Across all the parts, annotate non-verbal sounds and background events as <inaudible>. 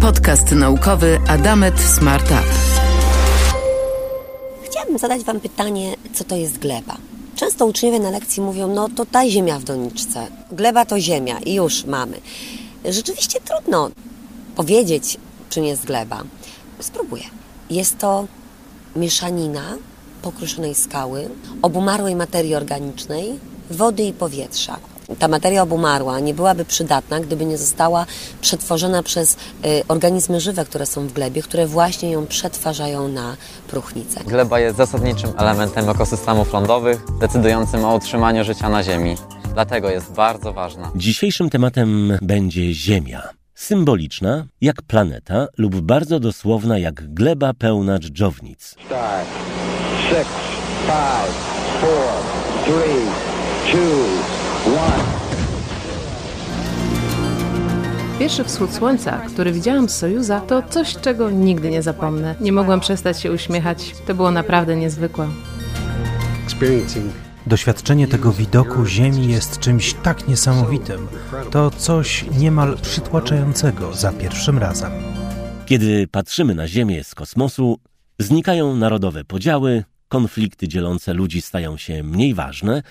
Podcast naukowy Adamet Smart Up. Chciałabym zadać Wam pytanie, co to jest gleba? Często uczniowie na lekcji mówią, no to ta ziemia w doniczce. Gleba to ziemia i już mamy. Rzeczywiście trudno powiedzieć, czym jest gleba. Spróbuję. Jest to mieszanina pokruszonej skały, obumarłej materii organicznej, wody i powietrza. Ta materia obumarła nie byłaby przydatna, gdyby nie została przetworzona przez y, organizmy żywe, które są w glebie, które właśnie ją przetwarzają na próchnicę. Gleba jest zasadniczym elementem ekosystemów lądowych, decydującym o utrzymaniu życia na Ziemi. Dlatego jest bardzo ważna. Dzisiejszym tematem będzie Ziemia. Symboliczna jak planeta lub bardzo dosłowna jak gleba pełna dżdżownic. Start. Six, five, four, three, two. Pierwszy wschód słońca, który widziałam z Sojuza, to coś, czego nigdy nie zapomnę. Nie mogłam przestać się uśmiechać. To było naprawdę niezwykłe. Doświadczenie tego widoku Ziemi jest czymś tak niesamowitym. To coś niemal przytłaczającego za pierwszym razem. Kiedy patrzymy na Ziemię z kosmosu, znikają narodowe podziały, konflikty dzielące ludzi stają się mniej ważne,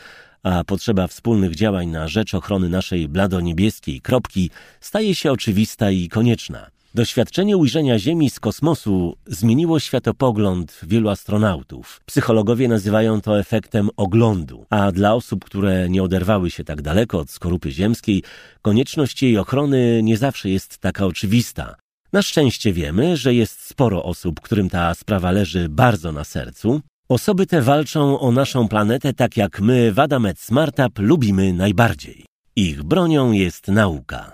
a potrzeba wspólnych działań na rzecz ochrony naszej bladoniebieskiej kropki staje się oczywista i konieczna. Doświadczenie ujrzenia Ziemi z kosmosu zmieniło światopogląd wielu astronautów. Psychologowie nazywają to efektem oglądu, a dla osób, które nie oderwały się tak daleko od skorupy ziemskiej, konieczność jej ochrony nie zawsze jest taka oczywista. Na szczęście wiemy, że jest sporo osób, którym ta sprawa leży bardzo na sercu. Osoby te walczą o naszą planetę tak jak my w Adamet Smartup lubimy najbardziej. Ich bronią jest nauka.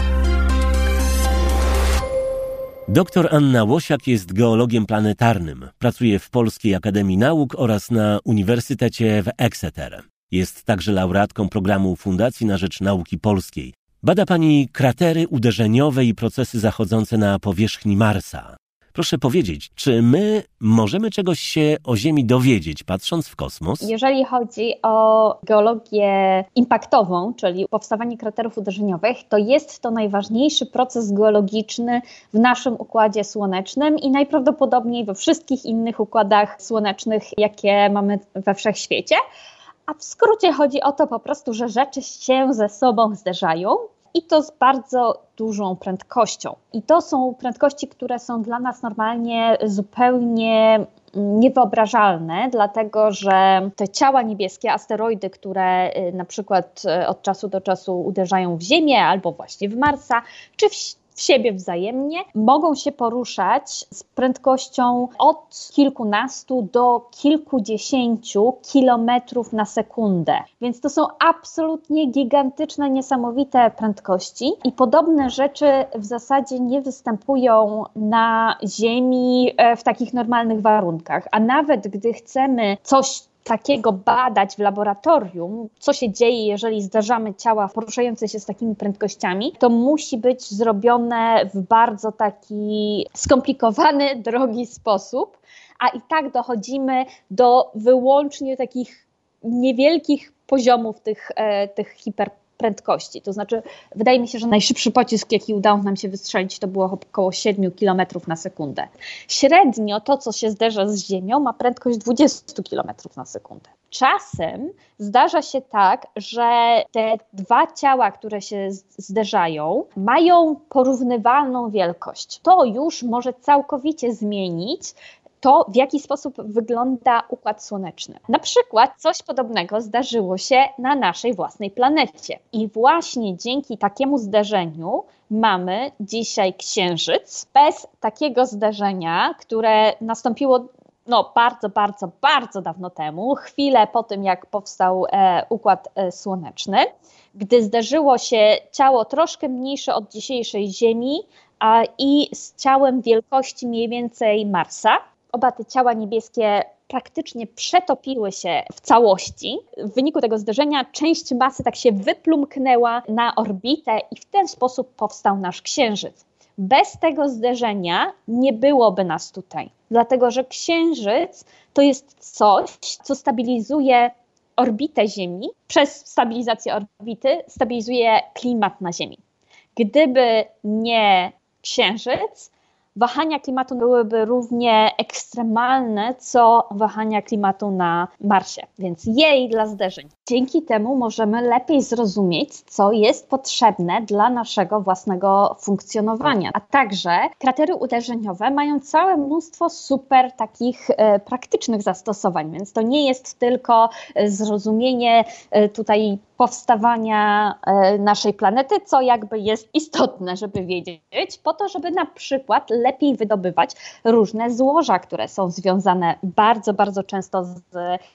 Doktor Anna Łosiak jest geologiem planetarnym. Pracuje w Polskiej Akademii Nauk oraz na Uniwersytecie w Exeter. Jest także laureatką programu Fundacji na Rzecz Nauki Polskiej. Bada pani kratery uderzeniowe i procesy zachodzące na powierzchni Marsa. Proszę powiedzieć, czy my możemy czegoś się o Ziemi dowiedzieć, patrząc w kosmos? Jeżeli chodzi o geologię impaktową, czyli powstawanie kraterów uderzeniowych, to jest to najważniejszy proces geologiczny w naszym układzie słonecznym i najprawdopodobniej we wszystkich innych układach słonecznych, jakie mamy we wszechświecie. A w skrócie chodzi o to po prostu, że rzeczy się ze sobą zderzają i to z bardzo dużą prędkością. I to są prędkości, które są dla nas normalnie zupełnie niewyobrażalne, dlatego że te ciała niebieskie, asteroidy, które y, na przykład y, od czasu do czasu uderzają w Ziemię albo właśnie w Marsa, czy w siebie wzajemnie, mogą się poruszać z prędkością od kilkunastu do kilkudziesięciu kilometrów na sekundę. Więc to są absolutnie gigantyczne, niesamowite prędkości i podobne rzeczy w zasadzie nie występują na Ziemi e, w takich normalnych warunkach. A nawet gdy chcemy coś takiego badać w laboratorium, co się dzieje, jeżeli zdarzamy ciała poruszające się z takimi prędkościami, to musi być zrobione w bardzo taki skomplikowany, <laughs> drogi sposób, a i tak dochodzimy do wyłącznie takich niewielkich poziomów tych, e, tych hiper prędkości. To znaczy, wydaje mi się, że najszybszy pocisk, jaki udało nam się wystrzelić, to było około 7 km na sekundę. Średnio to, co się zderza z Ziemią, ma prędkość 20 km na sekundę. Czasem zdarza się tak, że te dwa ciała, które się zderzają, mają porównywalną wielkość. To już może całkowicie zmienić to, w jaki sposób wygląda układ słoneczny. Na przykład coś podobnego zdarzyło się na naszej własnej planecie. I właśnie dzięki takiemu zdarzeniu mamy dzisiaj Księżyc. Bez takiego zdarzenia, które nastąpiło no, bardzo, bardzo, bardzo dawno temu, chwilę po tym, jak powstał e, układ e, słoneczny, gdy zdarzyło się ciało troszkę mniejsze od dzisiejszej Ziemi i z ciałem wielkości mniej więcej Marsa oba te ciała niebieskie praktycznie przetopiły się w całości. W wyniku tego zderzenia część masy tak się wyplumknęła na orbitę i w ten sposób powstał nasz Księżyc. Bez tego zderzenia nie byłoby nas tutaj, dlatego że Księżyc to jest coś, co stabilizuje orbitę Ziemi. Przez stabilizację orbity stabilizuje klimat na Ziemi. Gdyby nie Księżyc, wahania klimatu byłyby równie ekstremalne, co wahania klimatu na Marsie, więc jej dla zderzeń. Dzięki temu możemy lepiej zrozumieć, co jest potrzebne dla naszego własnego funkcjonowania. A także kratery uderzeniowe mają całe mnóstwo super takich e, praktycznych zastosowań, więc to nie jest tylko e, zrozumienie e, tutaj powstawania naszej planety, co jakby jest istotne, żeby wiedzieć, po to, żeby na przykład lepiej wydobywać różne złoża, które są związane bardzo, bardzo często z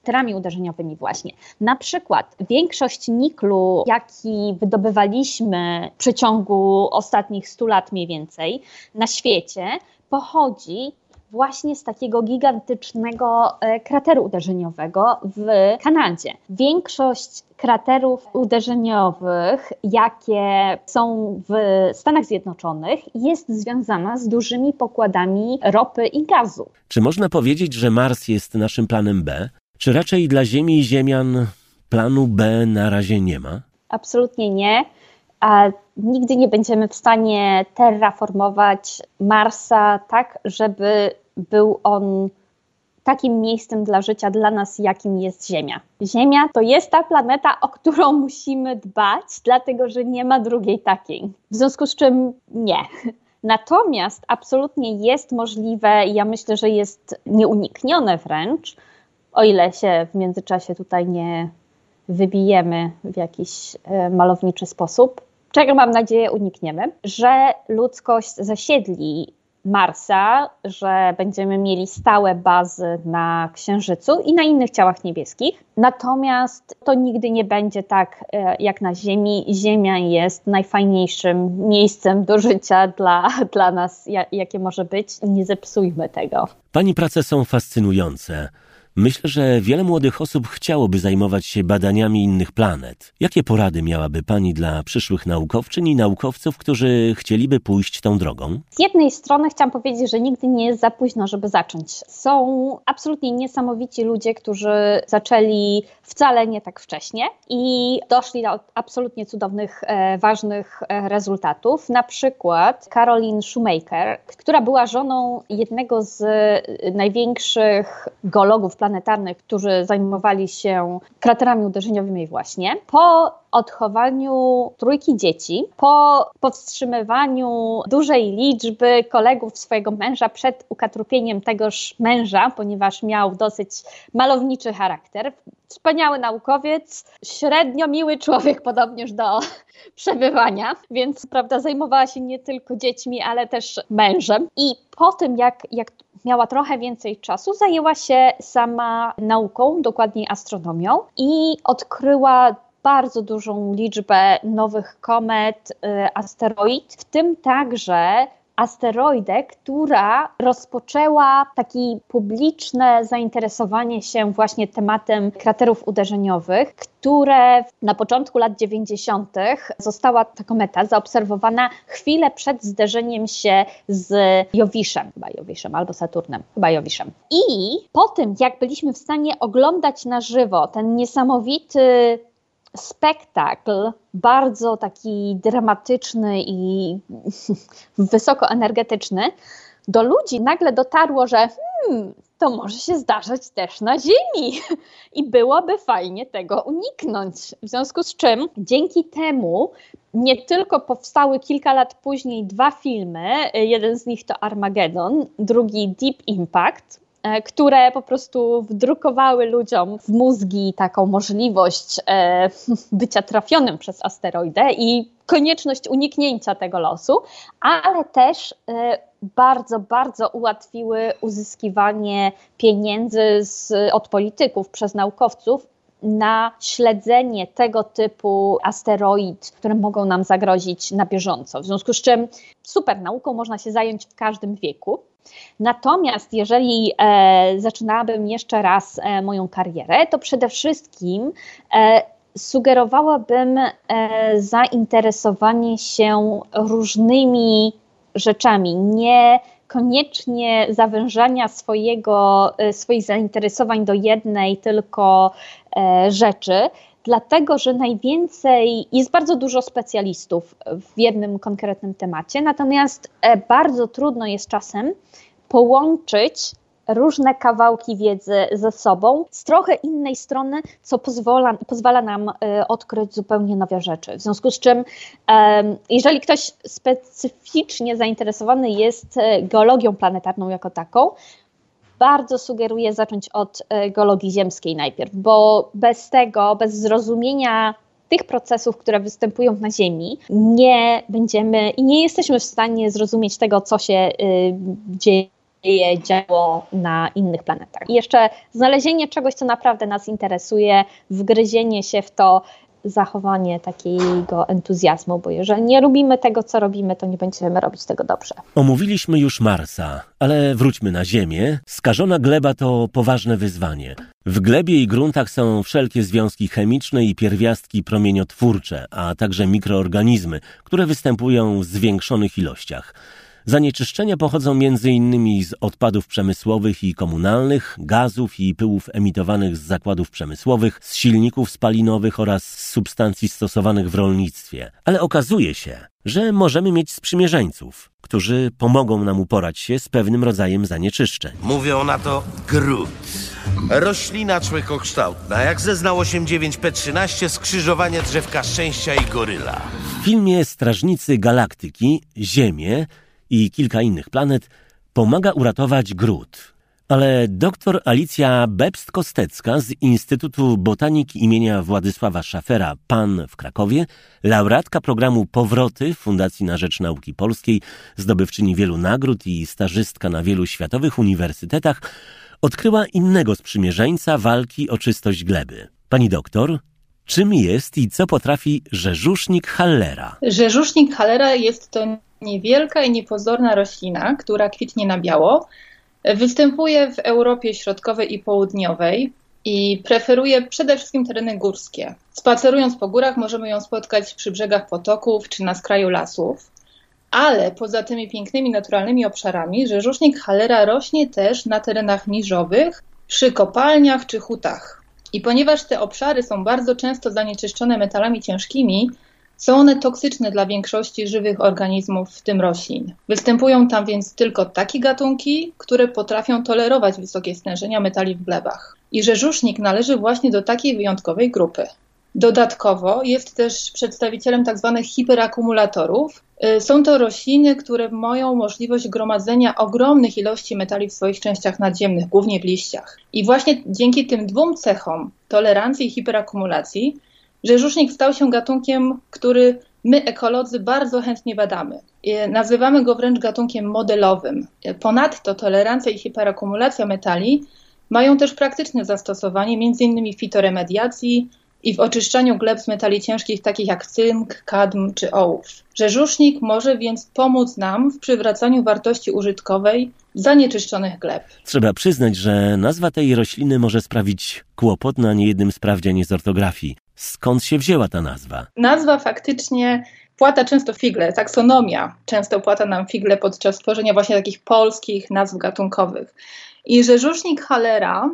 terami uderzeniowymi właśnie. Na przykład większość niklu, jaki wydobywaliśmy w przeciągu ostatnich 100 lat mniej więcej na świecie, pochodzi właśnie z takiego gigantycznego e, krateru uderzeniowego w Kanadzie. Większość kraterów uderzeniowych, jakie są w Stanach Zjednoczonych, jest związana z dużymi pokładami ropy i gazu. Czy można powiedzieć, że Mars jest naszym planem B? Czy raczej dla Ziemi i Ziemian planu B na razie nie ma? Absolutnie nie. A nigdy nie będziemy w stanie terraformować Marsa tak, żeby był on takim miejscem dla życia dla nas, jakim jest Ziemia. Ziemia to jest ta planeta, o którą <laughs> musimy dbać, dlatego że nie ma drugiej takiej. W związku z czym nie. Natomiast absolutnie jest możliwe, ja myślę, że jest nieuniknione wręcz, o ile się w międzyczasie tutaj nie wybijemy w jakiś e, malowniczy sposób, czego mam nadzieję unikniemy, że ludzkość zasiedli Marsa, że będziemy mieli stałe bazy na Księżycu i na innych ciałach niebieskich. Natomiast to nigdy nie będzie tak e, jak na Ziemi. Ziemia jest najfajniejszym miejscem do życia dla, <laughs> dla nas, jakie może być. Nie zepsujmy tego. Pani prace są fascynujące. Myślę, że wiele młodych osób chciałoby zajmować się badaniami innych planet. Jakie porady miałaby Pani dla przyszłych naukowczyń i naukowców, którzy chcieliby pójść tą drogą? Z jednej strony chciałam powiedzieć, że nigdy nie jest za późno, żeby zacząć. Są absolutnie niesamowici ludzie, którzy zaczęli wcale nie tak wcześnie i doszli do absolutnie cudownych, e, ważnych e, rezultatów. Na przykład Caroline Shoemaker, która była żoną jednego z największych geologów planetarnych, którzy zajmowali się kraterami uderzeniowymi właśnie. Po odchowaniu trójki dzieci, po powstrzymywaniu dużej liczby kolegów swojego męża przed ukatrupieniem tegoż męża, ponieważ miał dosyć malowniczy charakter. Wspaniały naukowiec, średnio miły człowiek, podobnież do <laughs> przebywania, więc prawda, zajmowała się nie tylko dziećmi, ale też mężem. I po tym, jak, jak miała trochę więcej czasu, zajęła się sama nauką, dokładniej astronomią i odkryła bardzo dużą liczbę nowych komet, y, asteroid, w tym także asteroidę, która rozpoczęła takie publiczne zainteresowanie się właśnie tematem kraterów uderzeniowych, które na początku lat 90. została ta kometa zaobserwowana chwilę przed zderzeniem się z Jowiszem, chyba Jowiszem albo Saturnem, chyba Jowiszem. I po tym, jak byliśmy w stanie oglądać na żywo ten niesamowity spektakl, bardzo taki dramatyczny i <laughs> wysokoenergetyczny, do ludzi nagle dotarło, że hmm, to może się zdarzać też na Ziemi <laughs> i byłoby fajnie tego uniknąć. W związku z czym dzięki temu nie tylko powstały kilka lat później dwa filmy, jeden z nich to Armageddon, drugi Deep Impact, które po prostu wdrukowały ludziom w mózgi taką możliwość e, <laughs> bycia trafionym przez asteroidę i konieczność uniknięcia tego losu, ale też e, bardzo, bardzo ułatwiły uzyskiwanie pieniędzy z, od polityków przez naukowców na śledzenie tego typu asteroid, które mogą nam zagrozić na bieżąco. W związku z czym super nauką można się zająć w każdym wieku. Natomiast jeżeli e, zaczynałabym jeszcze raz e, moją karierę, to przede wszystkim e, sugerowałabym e, zainteresowanie się różnymi rzeczami, nie koniecznie zawężania swojego, e, swoich zainteresowań do jednej tylko e, rzeczy, dlatego że najwięcej jest bardzo dużo specjalistów w jednym konkretnym temacie, natomiast e, bardzo trudno jest czasem połączyć różne kawałki wiedzy ze sobą z trochę innej strony, co pozwala, pozwala nam e, odkryć zupełnie nowe rzeczy. W związku z czym, jeżeli ktoś specyficznie zainteresowany jest e, geologią planetarną jako taką, bardzo sugeruję zacząć od e, geologii ziemskiej najpierw, bo bez tego, bez zrozumienia tych procesów, które występują na Ziemi, nie będziemy i nie jesteśmy w stanie zrozumieć tego, co się dzieje działo na innych planetach. I jeszcze znalezienie czegoś, co naprawdę nas interesuje, wgryzienie się w to, zachowanie takiego entuzjazmu, bo jeżeli nie lubimy tego, co robimy, to nie będziemy robić tego dobrze. Omówiliśmy już Marsa, ale wróćmy na Ziemię. Skażona gleba to poważne wyzwanie. W glebie i gruntach są wszelkie związki chemiczne i pierwiastki promieniotwórcze, a także mikroorganizmy, które występują w zwiększonych ilościach. Zanieczyszczenia pochodzą m.in. z odpadów przemysłowych i komunalnych, gazów i pyłów emitowanych z zakładów przemysłowych, z silników spalinowych oraz z substancji stosowanych w rolnictwie. Ale okazuje się, że możemy mieć sprzymierzeńców, którzy pomogą nam uporać się z pewnym rodzajem zanieczyszczeń. Mówią na to grud. Roślina człekokształtna, jak zeznał 89P13, skrzyżowanie drzewka szczęścia i goryla. W filmie Strażnicy Galaktyki Ziemię i kilka innych planet pomaga uratować gród. Ale dr Alicja Bebst-Kostecka z Instytutu Botaniki imienia Władysława Szafera PAN w Krakowie, laureatka programu Powroty Fundacji na Rzecz Nauki Polskiej, zdobywczyni wielu nagród i stażystka na wielu światowych uniwersytetach, odkryła innego sprzymierzeńca walki o czystość gleby. Pani doktor, czym jest i co potrafi rzeżusznik Hallera? Rzeżusznik Hallera jest to niewielka i niepozorna roślina, która kwitnie na biało. Występuje w Europie Środkowej i Południowej i preferuje przede wszystkim tereny górskie. Spacerując po górach możemy ją spotkać przy brzegach potoków czy na skraju lasów. Ale poza tymi pięknymi naturalnymi obszarami, rzeżusznik halera rośnie też na terenach niżowych, przy kopalniach czy hutach. I ponieważ te obszary są bardzo często zanieczyszczone metalami ciężkimi, są one toksyczne dla większości żywych organizmów, w tym roślin. Występują tam więc tylko takie gatunki, które potrafią tolerować wysokie stężenia metali w glebach. I rzeżusznik należy właśnie do takiej wyjątkowej grupy. Dodatkowo jest też przedstawicielem tzw. Tak hiperakumulatorów. Y, są to rośliny, które mają możliwość gromadzenia ogromnych ilości metali w swoich częściach nadziemnych, głównie w liściach. I właśnie dzięki tym dwóm cechom, tolerancji i hiperakumulacji, Rzeżusznik stał się gatunkiem, który my, ekolodzy, bardzo chętnie badamy. Nazywamy go wręcz gatunkiem modelowym. Ponadto tolerancja i hiperakumulacja metali mają też praktyczne zastosowanie, m.in. w fitoremediacji i w oczyszczaniu gleb z metali ciężkich, takich jak cynk, kadm czy ołów. Rzeżusznik może więc pomóc nam w przywracaniu wartości użytkowej zanieczyszczonych gleb. Trzeba przyznać, że nazwa tej rośliny może sprawić kłopot na niejednym sprawdzianie z ortografii. Skąd się wzięła ta nazwa? Nazwa faktycznie płata często figle, taksonomia często płata nam figle podczas tworzenia właśnie takich polskich nazw gatunkowych. I rzeżusznik halera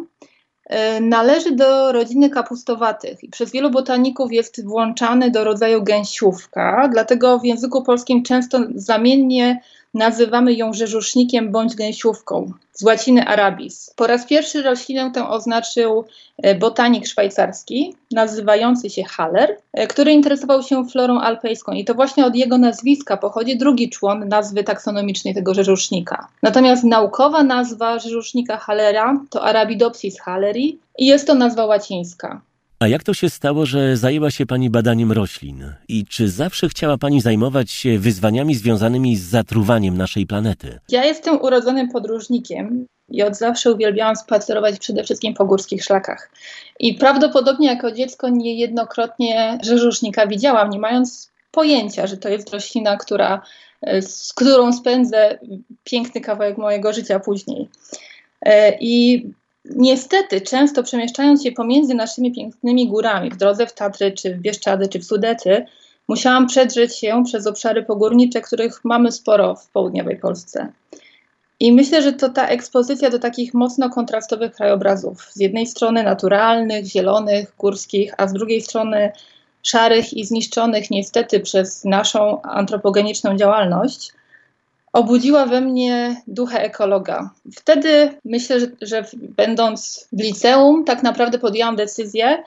y, należy do rodziny kapustowatych i przez wielu botaników jest włączany do rodzaju gęsiówka, dlatego w języku polskim często zamiennie nazywamy ją rzeżusznikiem bądź gęsiówką z łaciny arabis. Po raz pierwszy roślinę tę oznaczył e, botanik szwajcarski nazywający się Haller, e, który interesował się florą alpejską i to właśnie od jego nazwiska pochodzi drugi człon nazwy taksonomicznej tego rzeżusznika. Natomiast naukowa nazwa rzeżusznika Hallera to Arabidopsis halleri i jest to nazwa łacińska. A jak to się stało, że zajęła się Pani badaniem roślin? I czy zawsze chciała Pani zajmować się wyzwaniami związanymi z zatruwaniem naszej planety? Ja jestem urodzonym podróżnikiem i od zawsze uwielbiałam spacerować przede wszystkim po górskich szlakach. I prawdopodobnie jako dziecko niejednokrotnie rzeżusznika widziałam, nie mając pojęcia, że to jest roślina, która, z którą spędzę piękny kawałek mojego życia później. E, I Niestety, często przemieszczając się pomiędzy naszymi pięknymi górami, w drodze w Tatry, czy w Bieszczady, czy w Sudety, musiałam przedrzeć się przez obszary pogórnicze, których mamy sporo w południowej Polsce. I myślę, że to ta ekspozycja do takich mocno kontrastowych krajobrazów, z jednej strony naturalnych, zielonych, górskich, a z drugiej strony szarych i zniszczonych niestety przez naszą antropogeniczną działalność, obudziła we mnie ducha ekologa. Wtedy myślę, że, że będąc w liceum, tak naprawdę podjęłam decyzję,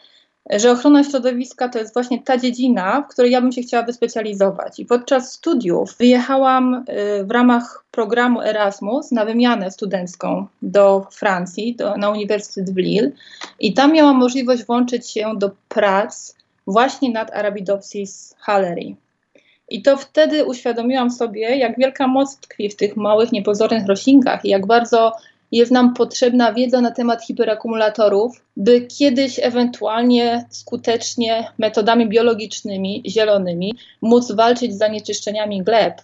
że ochrona środowiska to jest właśnie ta dziedzina, w której ja bym się chciała wyspecjalizować. I podczas studiów wyjechałam y, w ramach programu Erasmus na wymianę studencką do Francji, do, na Uniwersytet w Lille i tam miałam możliwość włączyć się do prac właśnie nad Arabidopsis halleri. I to wtedy uświadomiłam sobie, jak wielka moc tkwi w tych małych, niepozornych roślinkach i jak bardzo jest nam potrzebna wiedza na temat hiperakumulatorów, by kiedyś ewentualnie skutecznie metodami biologicznymi, zielonymi, móc walczyć z zanieczyszczeniami gleb,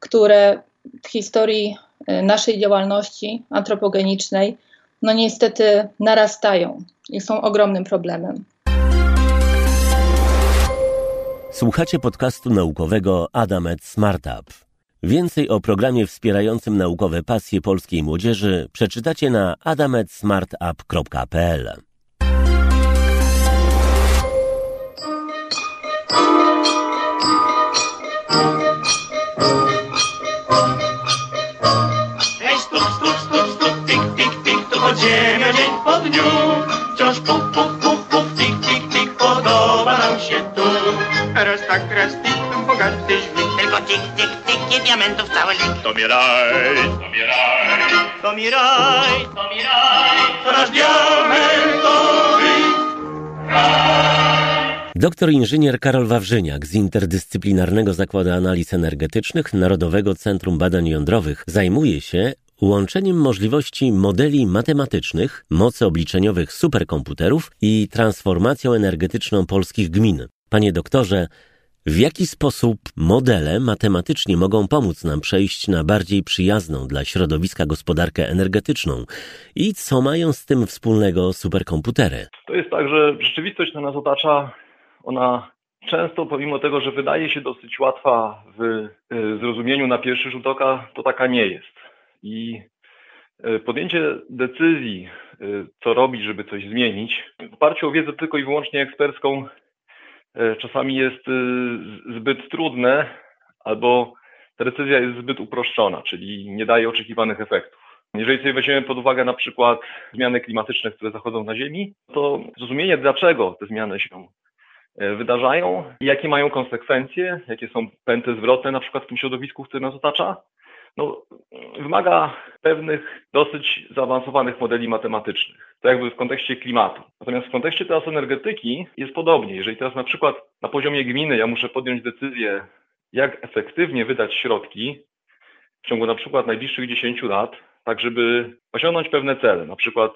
które w historii e, naszej działalności antropogenicznej, no niestety narastają i są ogromnym problemem. Słuchacie podcastu naukowego Adamet Smartup. Więcej o programie wspierającym naukowe pasje polskiej młodzieży przeczytacie na adametsmartup.pl. Dzień po dniu. Wciąż puk, tak, raz tik, bogaty śmig. Tylko tik, tik, tik i diamentów cały lik. To mi raj, to mi raj, to mi raj, to mi raj, to nasz diamentowy Doktor inżynier Karol Wawrzyniak z Interdyscyplinarnego Zakładu Analiz Energetycznych Narodowego Centrum Badań Jądrowych zajmuje się łączeniem możliwości modeli matematycznych, mocy obliczeniowych superkomputerów i transformacją energetyczną polskich gmin. Panie doktorze, w jaki sposób modele matematycznie mogą pomóc nam przejść na bardziej przyjazną dla środowiska gospodarkę energetyczną i co mają z tym wspólnego superkomputery? To jest tak, że rzeczywistość, która nas otacza, ona często, pomimo tego, że wydaje się dosyć łatwa w y, zrozumieniu na pierwszy rzut oka, to taka nie jest. I y, podjęcie decyzji, y, co robić, żeby coś zmienić, w oparciu o wiedzę tylko i wyłącznie ekspercką, czasami jest zbyt trudne, albo ta decyzja jest zbyt uproszczona, czyli nie daje oczekiwanych efektów. Jeżeli sobie weźmiemy pod uwagę na przykład zmiany klimatyczne, które zachodzą na Ziemi, to zrozumienie, dlaczego te zmiany się wydarzają, jakie mają konsekwencje, jakie są pęty zwrotne na przykład w tym środowisku, które nas otacza, no, wymaga pewnych dosyć zaawansowanych modeli matematycznych. To jakby w kontekście klimatu. Natomiast w kontekście teraz energetyki jest podobnie. Jeżeli teraz na przykład na poziomie gminy ja muszę podjąć decyzję, jak efektywnie wydać środki w ciągu na przykład najbliższych 10 lat, tak żeby osiągnąć pewne cele, na przykład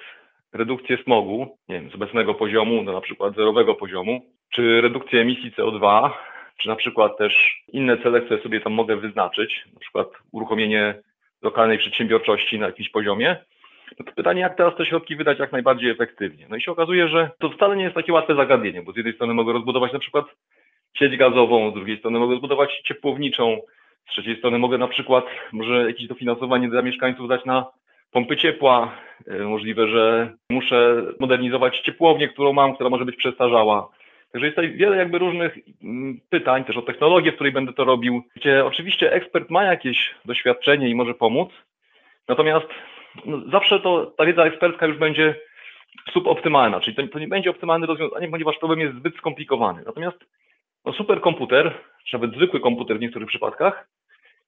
redukcję smogu, nie wiem, z obecnego poziomu do na przykład zerowego poziomu, czy redukcję emisji CO2, czy na przykład też inne cele, które sobie tam mogę wyznaczyć, na przykład uruchomienie lokalnej przedsiębiorczości na jakimś poziomie, no to pytanie, jak teraz te środki wydać jak najbardziej efektywnie. No i się okazuje, że to wcale nie jest takie łatwe zagadnienie, bo z jednej strony mogę rozbudować na przykład sieć gazową, z drugiej strony mogę zbudować ciepłowniczą, z trzeciej strony mogę na przykład może jakieś dofinansowanie dla mieszkańców dać na pompy ciepła. E, możliwe, że muszę modernizować ciepłownię, którą mam, która może być przestarzała. Także jest tutaj wiele jakby różnych mm, pytań, też o technologię, w której będę to robił, gdzie oczywiście ekspert ma jakieś doświadczenie i może pomóc, natomiast no, zawsze to ta wiedza ekspercka już będzie suboptymalna, czyli to, to nie będzie optymalne rozwiązanie, ponieważ problem jest zbyt skomplikowany. Natomiast no, superkomputer, czy nawet zwykły komputer w niektórych przypadkach,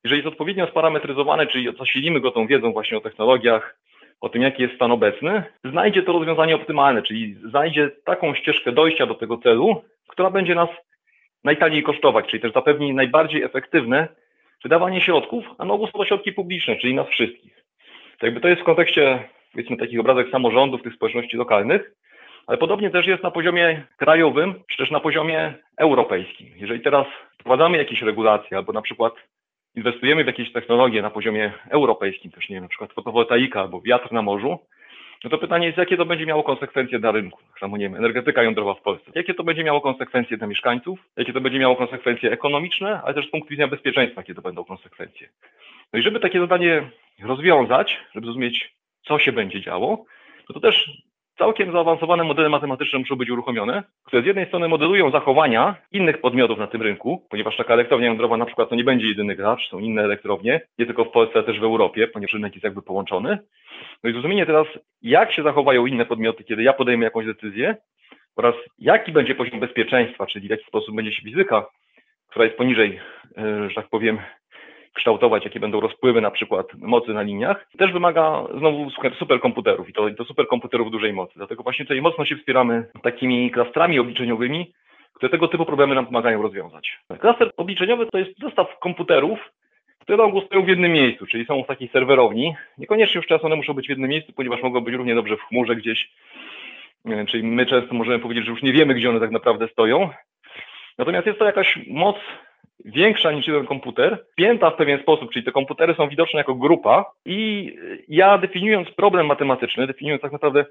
jeżeli jest odpowiednio sparametryzowany, czyli zasilimy go tą wiedzą właśnie o technologiach, o tym, jaki jest stan obecny, znajdzie to rozwiązanie optymalne, czyli znajdzie taką ścieżkę dojścia do tego celu, która będzie nas najtaniej kosztować, czyli też zapewni najbardziej efektywne wydawanie środków, a na ogół są to środki publiczne, czyli nas wszystkich. To jakby to jest w kontekście, powiedzmy, takich obrazek samorządów, tych społeczności lokalnych, ale podobnie też jest na poziomie krajowym, czy też na poziomie europejskim. Jeżeli teraz wprowadzamy jakieś regulacje, albo na przykład inwestujemy w jakieś technologie na poziomie europejskim, też nie wiem, na przykład fotowoltaika albo wiatr na morzu, no to pytanie jest, jakie to będzie miało konsekwencje dla rynku, tak samo nie wiem, energetyka jądrowa w Polsce, jakie to będzie miało konsekwencje dla mieszkańców, jakie to będzie miało konsekwencje ekonomiczne, ale też z punktu widzenia bezpieczeństwa, jakie to będą konsekwencje. No i żeby takie zadanie rozwiązać, żeby zrozumieć, co się będzie działo, to to też całkiem zaawansowane modele matematyczne muszą być uruchomione, które z jednej strony modelują zachowania innych podmiotów na tym rynku, ponieważ taka elektrownia jądrowa na przykład to nie będzie jedyny gracz, są inne elektrownie, nie tylko w Polsce, ale też w Europie, ponieważ rynek jest jakby połączony. No i zrozumienie teraz, jak się zachowają inne podmioty, kiedy ja podejmę jakąś decyzję oraz jaki będzie poziom bezpieczeństwa, czyli w jaki sposób będzie się fizyka, która jest poniżej, e, że tak powiem, kształtować, jakie będą rozpływy na przykład mocy na liniach, też wymaga znowu superkomputerów i to, to superkomputerów dużej mocy. Dlatego właśnie tutaj mocno się wspieramy takimi klastrami obliczeniowymi, które tego typu problemy nam pomagają rozwiązać. Klaster obliczeniowy to jest zestaw komputerów, które na stoją w jednym miejscu, czyli są w takiej serwerowni. Niekoniecznie już czas one muszą być w jednym miejscu, ponieważ mogą być równie dobrze w chmurze gdzieś. Czyli my często możemy powiedzieć, że już nie wiemy, gdzie one tak naprawdę stoją. Natomiast jest to jakaś moc większa niż jeden komputer, pięta w pewien sposób, czyli te komputery są widoczne jako grupa i ja definiując problem matematyczny, definiując tak naprawdę,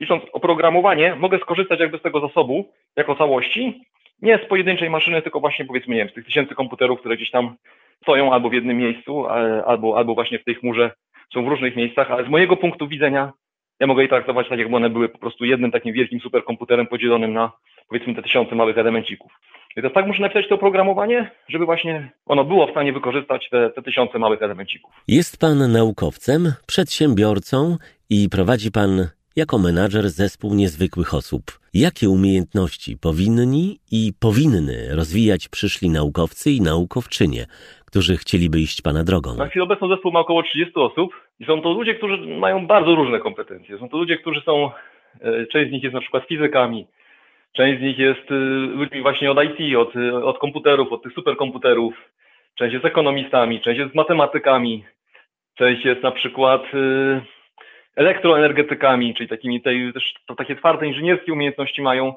licząc oprogramowanie, mogę skorzystać jakby z tego zasobu jako całości, nie z pojedynczej maszyny, tylko właśnie powiedzmy, nie wiem, z tych tysięcy komputerów, które gdzieś tam stoją albo w jednym miejscu, albo, albo właśnie w tej chmurze są w różnych miejscach, ale z mojego punktu widzenia ja mogę je traktować tak, jakby one były po prostu jednym takim wielkim superkomputerem podzielonym na powiedzmy te tysiące małych elemencików. I to tak muszę napisać to oprogramowanie, żeby właśnie ono było w stanie wykorzystać te, te tysiące małych elemencików. Jest pan naukowcem, przedsiębiorcą i prowadzi pan jako menadżer zespół niezwykłych osób. Jakie umiejętności powinni i powinny rozwijać przyszli naukowcy i naukowczynie, którzy chcieliby iść Pana drogą? Na chwilę obecną zespół ma około 30 osób i są to ludzie, którzy mają bardzo różne kompetencje. Są to ludzie, którzy są, e, część z nich jest na przykład fizykami, Część z nich jest y, ludźmi właśnie od IT, od, od komputerów, od tych superkomputerów. Część jest ekonomistami, część jest matematykami, część jest na przykład y, elektroenergetykami, czyli takimi tej, też takie twarde inżynierskie umiejętności mają.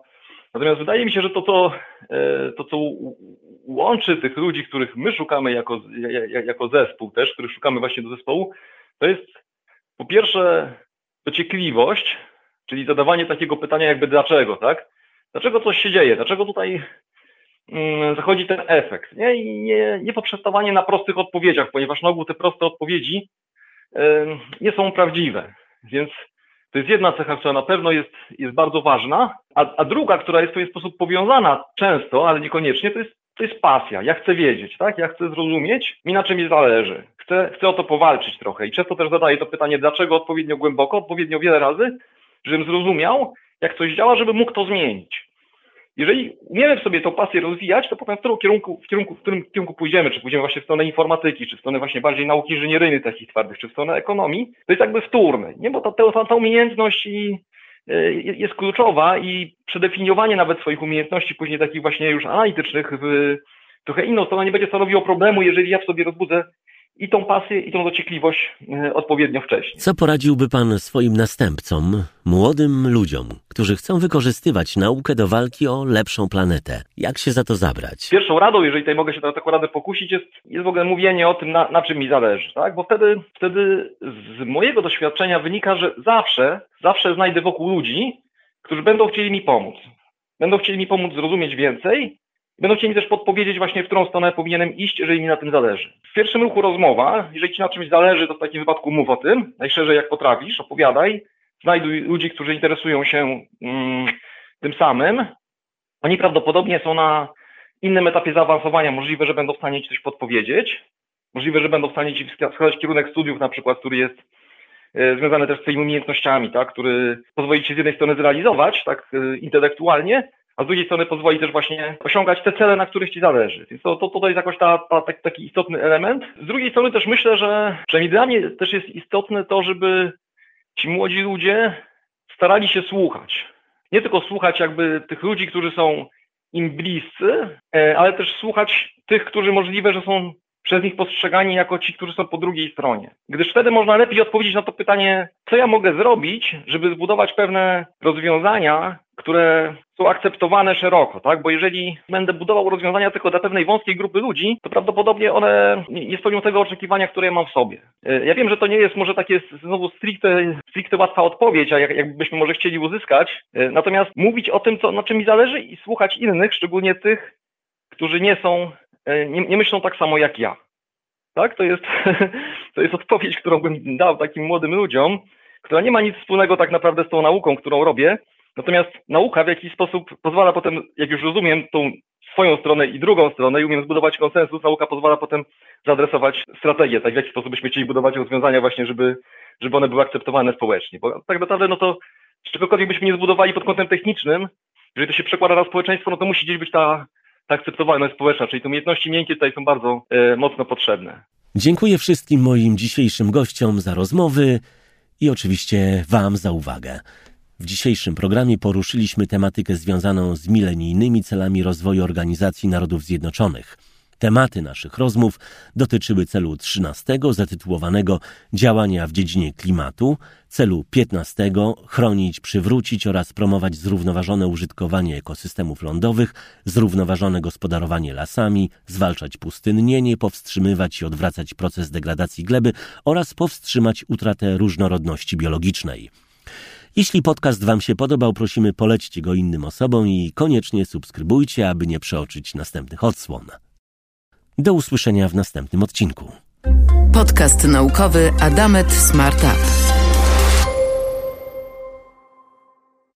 Natomiast wydaje mi się, że to, to, e, to co łączy tych ludzi, których my szukamy jako, jako zespół też, których szukamy właśnie do zespołu, to jest po pierwsze dociekliwość, czyli zadawanie takiego pytania jakby dlaczego, tak? Dlaczego coś się dzieje? Dlaczego tutaj mm, zachodzi ten efekt? Nie, nie, nie poprzestawanie na prostych odpowiedziach, ponieważ na ogół te proste odpowiedzi nie są prawdziwe. Więc to jest jedna cecha, która na pewno jest, jest bardzo ważna, a, a druga, która jest w pewien sposób powiązana często, ale niekoniecznie, to jest, to jest pasja. Ja chcę wiedzieć, tak? Ja chcę zrozumieć, mi na czym mi zależy. Chcę, chcę o to powalczyć trochę i często też zadaję to pytanie, dlaczego odpowiednio głęboko, odpowiednio wiele razy, żebym zrozumiał, jak coś działa, żeby mógł to zmienić. Jeżeli umiemy w sobie tą pasję rozwijać, to potem w którym kierunku, w kierunku, w którym kierunku pójdziemy, czy pójdziemy właśnie w stronę informatyki, czy w stronę właśnie bardziej nauki inżynieryjnej takich twardych, czy w stronę ekonomii, to jest jakby wtórne, nie? Bo ta, ta, ta umiejętność i, y, jest kluczowa i przedefiniowanie nawet swoich umiejętności później takich właśnie już analitycznych w trochę inną stronę nie będzie stanowiło problemu, jeżeli ja w sobie rozbudzę i tą pasję, i tą dociekliwość e, odpowiednio wcześnie. Co poradziłby Pan swoim następcom, młodym ludziom, którzy chcą wykorzystywać naukę do walki o lepszą planetę? Jak się za to zabrać? Pierwszą radą, jeżeli tutaj mogę się na taką radę pokusić, jest, jest w ogóle mówienie o tym, na, na czym mi zależy, tak? Bo wtedy, wtedy z mojego doświadczenia wynika, że zawsze, zawsze znajdę wokół ludzi, którzy będą chcieli mi pomóc. Będą chcieli mi pomóc zrozumieć więcej Będą chcieli mi też podpowiedzieć właśnie, w którą stronę powinienem iść, jeżeli mi na tym zależy. W pierwszym ruchu rozmowa, jeżeli ci na czymś zależy, to w takim wypadku mów o tym, najszerzej jak potrafisz, opowiadaj, znajduj ludzi, którzy interesują się mm, tym samym. Oni prawdopodobnie są na innym etapie zaawansowania, możliwe, że będą w stanie ci coś podpowiedzieć, możliwe, że będą w stanie ci wskazać kierunek studiów na przykład, który jest e, związany też z twoimi umiejętnościami, tak, który pozwoli ci z jednej strony zrealizować tak e, intelektualnie, a z drugiej strony pozwoli też właśnie osiągać te cele, na których ci zależy. Więc to, to, jest jakoś ta, ta, taki istotny element. Z drugiej strony też myślę, że przynajmniej dla mnie też jest istotne to, żeby ci młodzi ludzie starali się słuchać. Nie tylko słuchać jakby tych ludzi, którzy są im bliscy, e, ale też słuchać tych, którzy możliwe, że są przez nich postrzegani jako ci, którzy są po drugiej stronie. Gdyż wtedy można lepiej odpowiedzieć na to pytanie, co ja mogę zrobić, żeby zbudować pewne rozwiązania, które są akceptowane szeroko, tak? Bo jeżeli będę budował rozwiązania tylko dla pewnej wąskiej grupy ludzi, to prawdopodobnie one nie spełnią tego oczekiwania, które ja mam w sobie. E, ja wiem, że to nie jest może takie znowu stricte, stricte łatwa odpowiedź, a jak, jakbyśmy może chcieli uzyskać. E, natomiast mówić o tym, co, na czym mi zależy i słuchać innych, szczególnie tych, którzy nie są, nie, nie myślą tak samo jak ja. tak? To jest, <laughs> to jest odpowiedź, którą bym dał takim młodym ludziom, która nie ma nic wspólnego tak naprawdę z tą nauką, którą robię. Natomiast nauka w jakiś sposób pozwala potem, jak już rozumiem tą swoją stronę i drugą stronę i umiem zbudować konsensus, nauka pozwala potem zaadresować strategię, tak w jaki sposób byśmy chcieli budować rozwiązania właśnie, żeby, żeby one były akceptowane społecznie. Bo tak naprawdę, no to czegokolwiek byśmy nie zbudowali pod kątem technicznym, jeżeli to się przekłada na społeczeństwo, no to musi gdzieś być ta, ta akceptowalność społeczna, czyli te umiejętności miękkie tutaj są bardzo e, mocno potrzebne. Dziękuję wszystkim moim dzisiejszym gościom za rozmowy i oczywiście Wam za uwagę. W dzisiejszym programie poruszyliśmy tematykę związaną z milenijnymi celami rozwoju Organizacji Narodów Zjednoczonych. Tematy naszych rozmów dotyczyły celu 13 zatytułowanego Działania w dziedzinie klimatu, celu 15 chronić, przywrócić oraz promować zrównoważone użytkowanie ekosystemów lądowych, zrównoważone gospodarowanie lasami, zwalczać pustynnienie, powstrzymywać i odwracać proces degradacji gleby oraz powstrzymać utratę różnorodności biologicznej. Jeśli podcast Wam się podobał, prosimy polećcie go innym osobom i koniecznie subskrybujcie, aby nie przeoczyć następnych odsłon. Do usłyszenia w następnym odcinku. Podcast naukowy Adamet Smart Up.